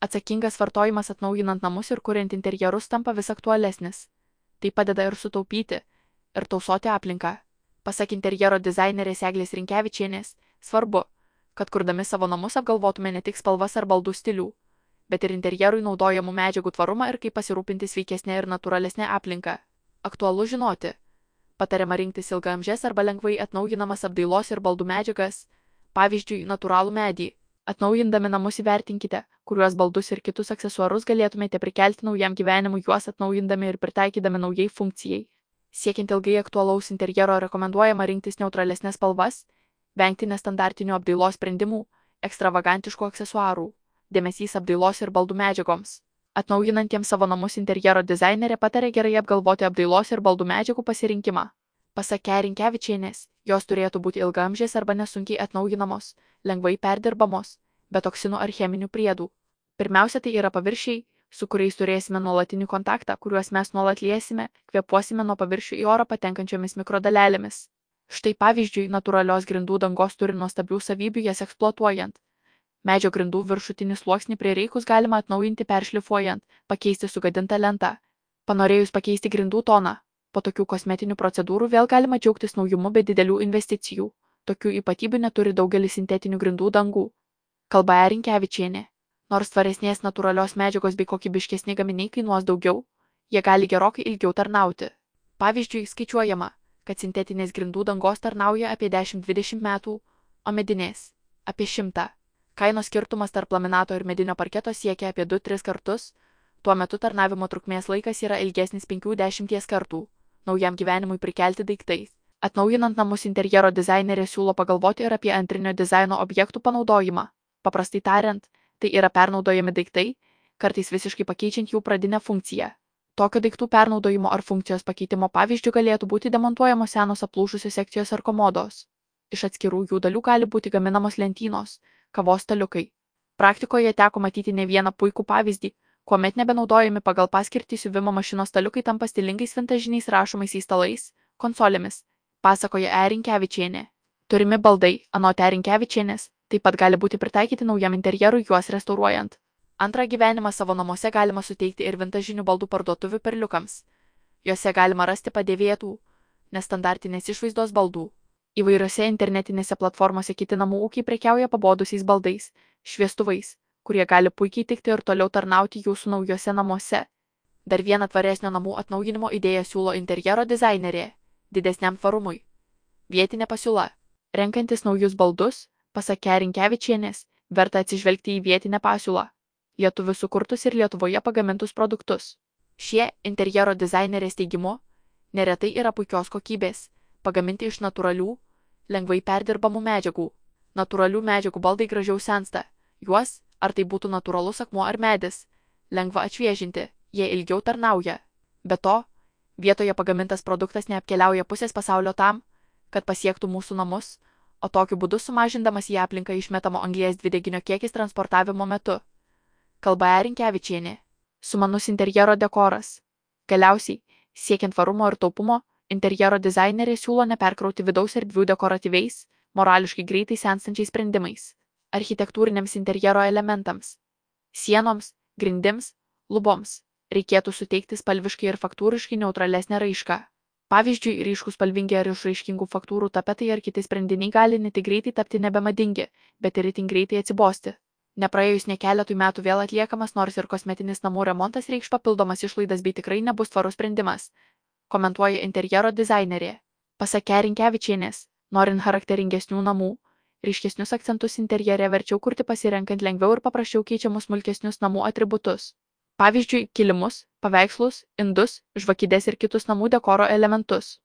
Atsakingas vartojimas atnaujinant namus ir kuriant interjerus tampa vis aktualesnis. Tai padeda ir sutaupyti, ir tausoti aplinką. Pasak interjero dizainerės Eglės Rinkevičienės, svarbu, kad kurdami savo namus apgalvotume ne tik spalvas ar baldų stilių, bet ir interjerui naudojamų medžiagų tvarumą ir kaip pasirūpinti sveikesnė ir natūralesnė aplinka. Aktualu žinoti. Patariama rinktis ilgamžės arba lengvai atnaujinamas apdailos ir baldų medžiagas, pavyzdžiui, natūralų medį. Atnaujindami namus įvertinkite, kuriuos baldus ir kitus aksesuarus galėtumėte prikelti naujam gyvenimui juos atnaujindami ir pritaikydami naujai funkcijai. Siekiant ilgai aktualaus interjero rekomenduojama rinktis neutralesnės spalvas, vengti nestandartinių apdailos sprendimų, ekstravagantiškų aksesuarų, dėmesys apdailos ir baldų medžiagoms. Atnaujinantiems savo namus interjero dizainerė patarė gerai apgalvoti apdailos ir baldų medžiagų pasirinkimą. Pasak Rinkevičienės, jos turėtų būti ilgamžės arba nesunkiai atnaujinamos, lengvai perdirbamos, be toksinų ar cheminių priedų. Pirmiausia, tai yra paviršiai, su kuriais turėsime nuolatinį kontaktą, kuriuos mes nuolat liesime, kvepuosime nuo paviršių į orą patenkančiomis mikrodalelėmis. Štai pavyzdžiui, natūralios grindų dangos turi nuostabių savybių jas eksploatuojant. Medžio grindų viršutinį sluoksnį prireikus galima atnaujinti peršlifuojant, pakeisti sugadintą lentą. Panorėjus pakeisti grindų toną, po tokių kosmetinių procedūrų vėl galima džiaugtis naujumu be didelių investicijų. Tokių ypatybių neturi daugelis sintetinių grindų dangų. Kalba Erinkevičienė. Nors tvaresnės natūralios medžiagos bei kokybiškesni gaminiai kainuos daugiau, jie gali gerokai ilgiau tarnauti. Pavyzdžiui, skaičiuojama, kad sintetinės grindų dangos tarnauja apie 10-20 metų, o medinės - apie 100. Kainos skirtumas tarp laminato ir medinio parketo siekia apie 2-3 kartus, tuo metu tarnavimo trukmės laikas yra ilgesnis 50 kartų, naujam gyvenimui prikelti daiktais. Atnaujinant namus interjero dizainerė siūlo pagalvoti ir apie antrinio dizaino objektų panaudojimą. Paprastai tariant, tai yra pernaudojami daiktai, kartais visiškai pakeičiant jų pradinę funkciją. Tokio daiktų pernaudojimo ar funkcijos pakeitimo pavyzdžių galėtų būti demontuojamos senos aplūšusios sekcijos ar komodos. Iš atskirų jų dalių gali būti gaminamos lentynos, kavos staliukai. Praktikoje teko matyti ne vieną puikų pavyzdį, kuomet nebenaudojami pagal paskirtį siuvimo mašinos staliukai tampa stilingais vintažiniais rašomais įstalais, konsolėmis, pasakoja Erinkevičienė. Turimi baldai, anot Erinkevičienės, taip pat gali būti pritaikyti naujam interjerui juos restauruojant. Antrą gyvenimą savo namuose galima suteikti ir vintažinių baldų parduotuvių perliukams. Juose galima rasti padėvėtų, nestandartinės išvaizdos baldų. Įvairiose internetinėse platformose kiti namų ūkiai prekiauja pabodusiais baldais, šviestuvais, kurie gali puikiai tikti ir toliau tarnauti jūsų naujose namuose. Dar vieną tvaresnio namų atnaujinimo idėją siūlo interjero dizainerė - didesniam tvarumui. Vietinė pasiūla. Renkantis naujus baldus, pasak Rinkevičienės, verta atsižvelgti į vietinę pasiūlą - lietuvių sukurtus ir Lietuvoje pagamintus produktus. Šie interjero dizainerės teigimu neretai yra puikios kokybės, pagaminti iš natūralių, lengvai perdirbamų medžiagų. Natūralių medžiagų baldai gražiau sensta, juos, ar tai būtų natūralus akmuo ar medis, lengva atšviežinti, jie ilgiau tarnauja. Be to, vietoje pagamintas produktas neapkeliauja pusės pasaulio tam, kad pasiektų mūsų namus, o tokiu būdu sumažindamas į aplinką išmetamo anglies dvideginio kiekis transportavimo metu. Kalba Erinkevičienė. Sumanus interjero dekoras. Galiausiai, siekiant tvarumo ir taupumo, interjero dizainerė siūlo neperkrauti vidaus erdvių dekoratyviais, morališkai greitai senstančiais sprendimais. Architektūriniams interjero elementams - sienoms, grindims, luboms - reikėtų suteikti spalviškai ir faktūriškai neutralesnę raišką. Pavyzdžiui, ryškus spalvingi ar išraiškingų faktūrų tapetai ar kiti sprendiniai gali ne tik greitai tapti nebemadingi, bet ir itin greitai atsibosti. Nepraėjus ne keletui metų vėl atliekamas nors ir kosmetinis namų remontas reikš papildomas išlaidas bei tikrai nebus tvarus sprendimas, komentuoja interjero dizainerė. Pasakė Rinkevičienės, norint charakteringesnių namų, ryškesnius akcentus interjere verčiau kurti pasirenkant lengviau ir paprasčiau keičiamus smulkesnius namų atributus. Pavyzdžiui kilimus paveikslus indus žvakides ir kitus namų dekoro elementus